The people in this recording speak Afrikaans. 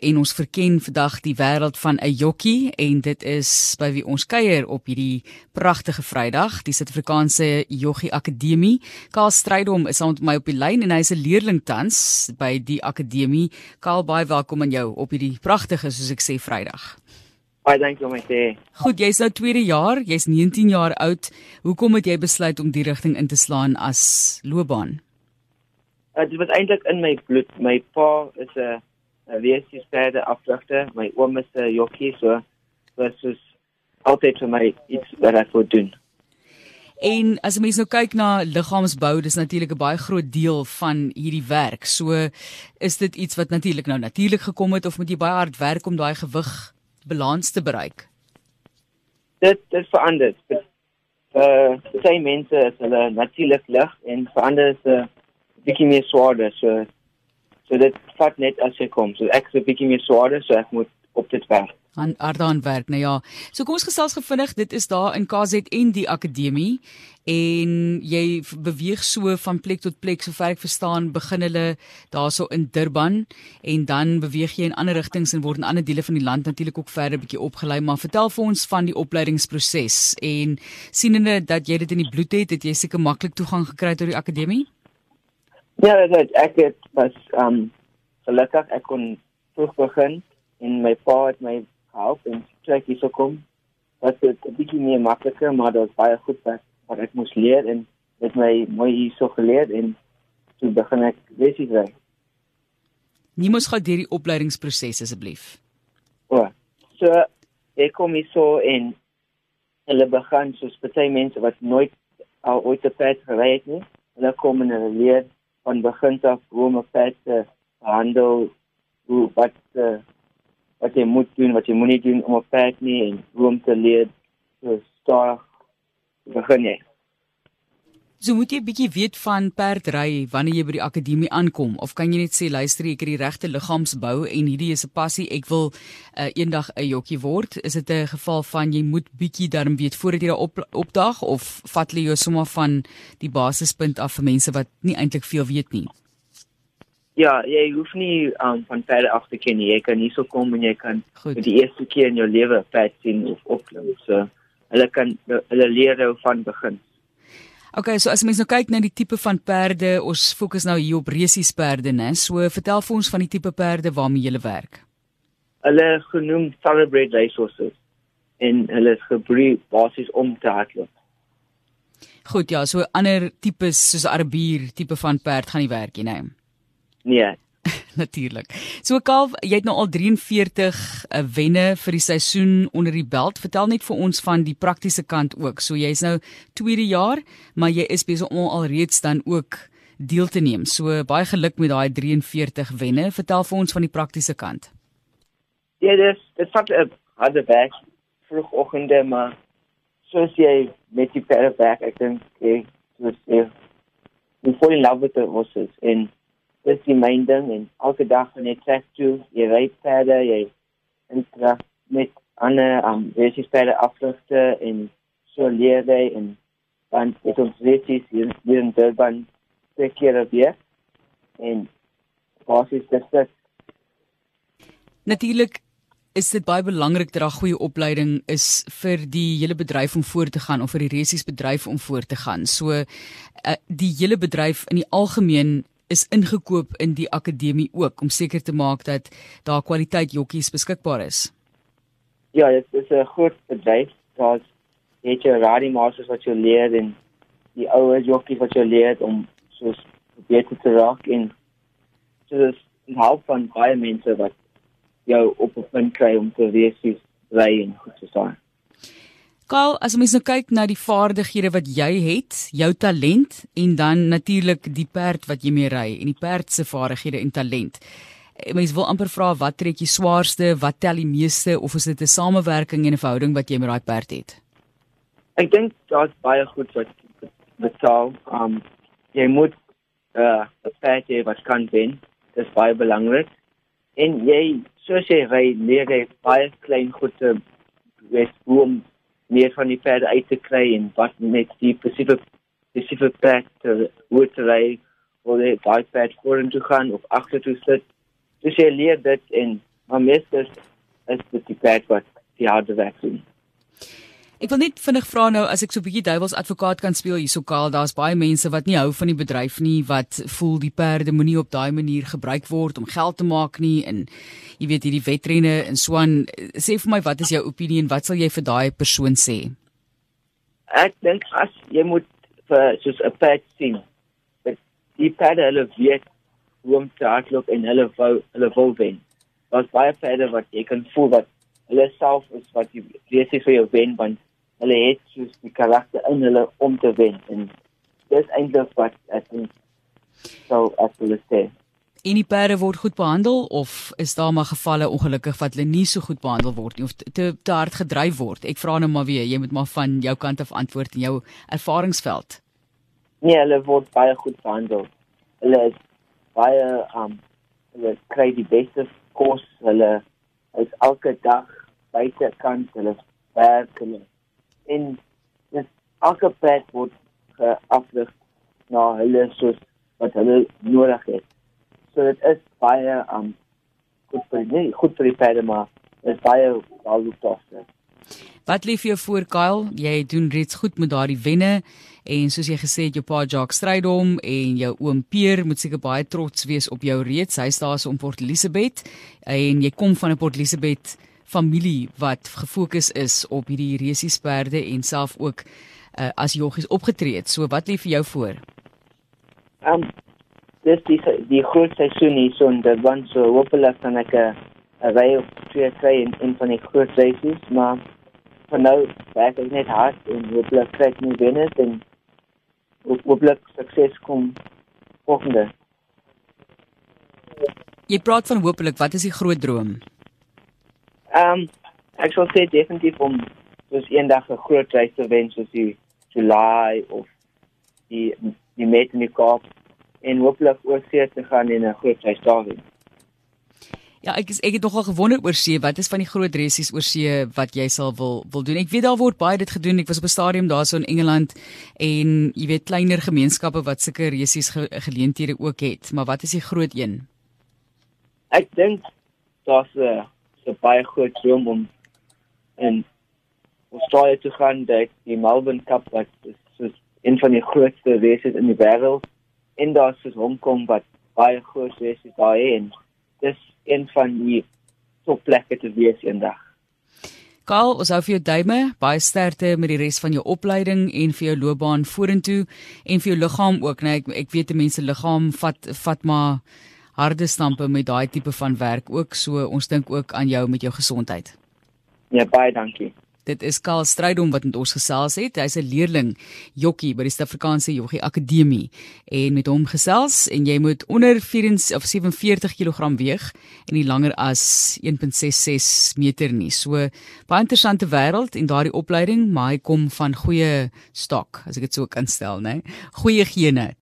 en ons verken vandag die wêreld van 'n jokkie en dit is by wie ons kuier op hierdie pragtige Vrydag, die Suid-Afrikaanse Joggie Akademie. Karl Strydom is aan my op die lyn en hy's 'n leerling tans by die akademie. Karl, baie welkom aan jou op hierdie pragtige, soos ek sê, Vrydag. Baie dankie om te. Goed, jy's nou tweede jaar, jy's 19 jaar oud. Hoekom het jy besluit om die rigting in te slaan as loopbaan? Uh, dit was eintlik in my bloed. My pa is 'n weesies verder afdragte. My oom is 'n jokkie so was soos altyd vir my iets wat ek wou doen. En as jy mens nou kyk na liggaamsbou, dis natuurlik 'n baie groot deel van hierdie werk. So is dit iets wat natuurlik nou natuurlik gekom het of moet jy baie hard werk om daai gewig balans te bereik? Dit dit verander. Uh, baie mense is hulle natuurlik lig en verander is 'n uh, bietjie meer swaarder. So So dit vat net as jy kom. So ek is 'n bietjie meer swaarder, so ek moet op dit werk. Aan Ardaan werk, nou ja. So kom ons gesels gevinnig, dit is daar in KZN die akademie en jy beweeg so van plek tot plek sover ek verstaan begin hulle daarso in Durban en dan beweeg jy in ander rigtings en word in ander dele van die land natuurlik ook verder bietjie opgelei maar vertel vir ons van die opleidingsproses en sienende dat jy dit in die bloed het het jy seker maklik toegang gekry tot die akademie Ja, dit ek het was um gelukkig ek kon vroeg begin en my pa het my gehelp en trek hier so kom. Wat dit 'n bietjie meer makliker, maar dit was baie goed wat, wat ek moes leer en met my mooi hier so geleer en toe begin ek basies ry. Nie moes gou deur die opleidingsproses asseblief. O. So ek kom hier so in hulle begin soos baie mense wat nooit al ooit op pad gery het nie. Hulle kom en hulle leer van begin af hoe om 'n pet te handel, hoe wat uh, wat jy moet doen, wat jy moenie doen om 'n pet nie en hoe om te leer so stadig begin jy. So moet jy 'n bietjie weet van perdry wanneer jy by die akademie aankom of kan jy net sê luister ek het die regte liggaamsbou en hierdie is 'n passie ek wil uh, eendag 'n jokkie word is dit 'n geval van jy moet bietjie darm weet voordat jy daar op opdag of vat jy jou sommer van die basispunt af vir mense wat nie eintlik veel weet nie Ja, jy hoef nie um, van perde af te ken nie. Jy kan hierso kom en jy kan Goed. vir die eerste keer in jou lewe perd sien of opklim. So hulle kan hulle leer jou van begin. Okay, so as mens nou kyk na die tipe van perde, ons fokus nou hier op resies perde, né? So vertel vir ons van die tipe perde waarmee jy werk. Hulle genoem thoroughbred racehorses en hulle is gebreed basies om te hardloop. Goed, ja, so ander tipes soos Arabier tipe van perd gaan nie werk nie, né? Nee, natuurlik. So Kalf, jy het nou al 43 uh, wenne vir die seisoen onder die belt. Vertel net vir ons van die praktiese kant ook. So jy's nou tweede jaar, maar jy is besig om alreeds dan ook deel te neem. So baie geluk met daai 43 wenne. Vertel vir ons van die praktiese kant. Ja, dis dit vat 'n harde werk vroegoggende, maar soos jy met die perde werk, ek dink jy moet jy moet voel in love with the horses en dis die myn ding en elke dag wanneer jy trek toe, jy ry verder, jy interact met ander um basies verder aflugte en so leer jy en dan het ons basies hier, hier in Durban twee keer op jaar en basies dis dit. Natuurlik is dit baie belangrik dat daar goeie opleiding is vir die hele bedryf om voort te gaan of vir die resies bedryf om voort te gaan. So uh, die hele bedryf in die algemeen is ingekoop in die akademie ook om seker te maak dat daar kwaliteit jokkies beskikbaar is. Ja, dit is 'n groot bedryf. Daar's het jy riding masters wat jy leer en die ouer jokkies wat jy leer om so beter te raak en so dis 'n help van baie mense wat jou op 'n punt kry om te wees wie ry en goed te staan. Kaal, as mens nou kyk na die vaardighede wat jy het, jou talent en dan natuurlik die perd wat jy mee ry en die perd se vaardighede en talent. Eh, mens wil amper vra wat trek jy swaarste, wat tel die meeste of is dit 'n samewerking en 'n verhouding wat jy met daai perd het? Ek dink daar's baie goed wat betaal. Um jy moet uh 'n perd hê wat kan wen. Dit is baie belangrik. En jy soos jy ry, leer jy baie klein goede weet hoe om meer van die perde uit te kry en wat met die spesifieke spesifieke te hoe te ry waar jy daai pad vorentoe gaan of agtertoe sit. Dus jy leer dit en maar meestal is dit die perd wat die harde werk doen. Ek wil net vinnig vra nou as ek so 'n bietjie duiwels advokaat kan speel hierso Kaal, daar's baie mense wat nie hou van die bedryf nie, wat voel die perde moenie op daai manier gebruik word om geld te maak nie en jy weet hierdie wetrenne in Swan. Sê vir my wat is jou opinie en wat sal jy vir daai persoon sê? Ek dink as jy moet vir soos 'n perd sien, die perde hulle weet hoe om te hardloop en hulle wou hulle wil wen. Daar's baie perde wat jy kan voel wat hulle self is wat jy weet vir jou wen want hulle het soos die karakter in hulle om te wen en dis eintlik wat ek dink sou as hulle sê En die perde word goed behandel of is daar maar gevalle ongelukkig wat hulle nie so goed behandel word nie of te te hard gedryf word? Ek vra nou maar weer, jy moet maar van jou kant af antwoord in jou ervaringsveld. Nee, hulle word baie goed behandel. Hulle is baie um hulle kry die beste kos, hulle is elke dag buite kan hulle werk hulle en dis elke pad word geaflig na hulle soos wat hulle nodig het. So dit is baie um goed vir nee, goed vir die pad maar dit is baie valuable. Wat lief jou voor Kyle? Jy doen reeds goed met daardie wenne en soos jy gesê het jou pa Jacques Strydom en jou oom Peer moet seker baie trots wees op jou reeds. Hy's daar so in Port Elizabeth en jy kom van 'n Port Elizabeth familie wat gefokus is op hierdie resiesperde en self ook uh, as joggies opgetree het. So wat lê vir jou voor? Ehm um, dis die die groot seisoen hier so en dit want so hopelik kan ek 'n 'n ry op twee kry in in van die groot races, maar vir nou werk ek net hard en hopelik kry ek nie wenner en hopelik sukses kom volgende. Jy praat van hopelik, wat is die groot droom? Ehm um, ek sou sê definitief om soos eendag 'n groot reis te wen soos die July of die die met in die Kaap en hopelik oor see te gaan en 'n groot reis daar wen. Ja, ek is ek het nogal gewonder oor see, wat is van die groot reisies oor see wat jy sal wil wil doen? Ek weet daar word baie dit gedoen. Ek was op 'n stadium daarso in Engeland en jy weet kleiner gemeenskappe wat sulke reisies ge, geleenthede ook het, maar wat is die groot een? Ek dink daar's 'n 'n baie groot droom om in Australië te gaan, dat die Melbourne Cup wat is een van die grootste races in die wêreld en daar is Hong Kong wat baie groot races daar en dis een van die top plekke te wees eendag. Karl, ons hou vir jou duime, baie sterkte met die res van jou opleiding en vir jou loopbaan vorentoe en vir jou liggaam ook? Nee, ek ek weet mense liggaam vat vat maar harde stampe met daai tipe van werk ook so ons dink ook aan jou met jou gesondheid. Ja baie dankie. Dit is Karl Strydom wat met ons gesels het. Hy's 'n leerling jokkie by die Suid-Afrikaanse Joggie Akademie en met hom gesels en jy moet onder 44 of 47 kg weeg en nie langer as 1.66 meter nie. So baie interessante wêreld en daardie opleiding, maar hy kom van goeie stok as ek dit so kan stel, né? Goeie gene.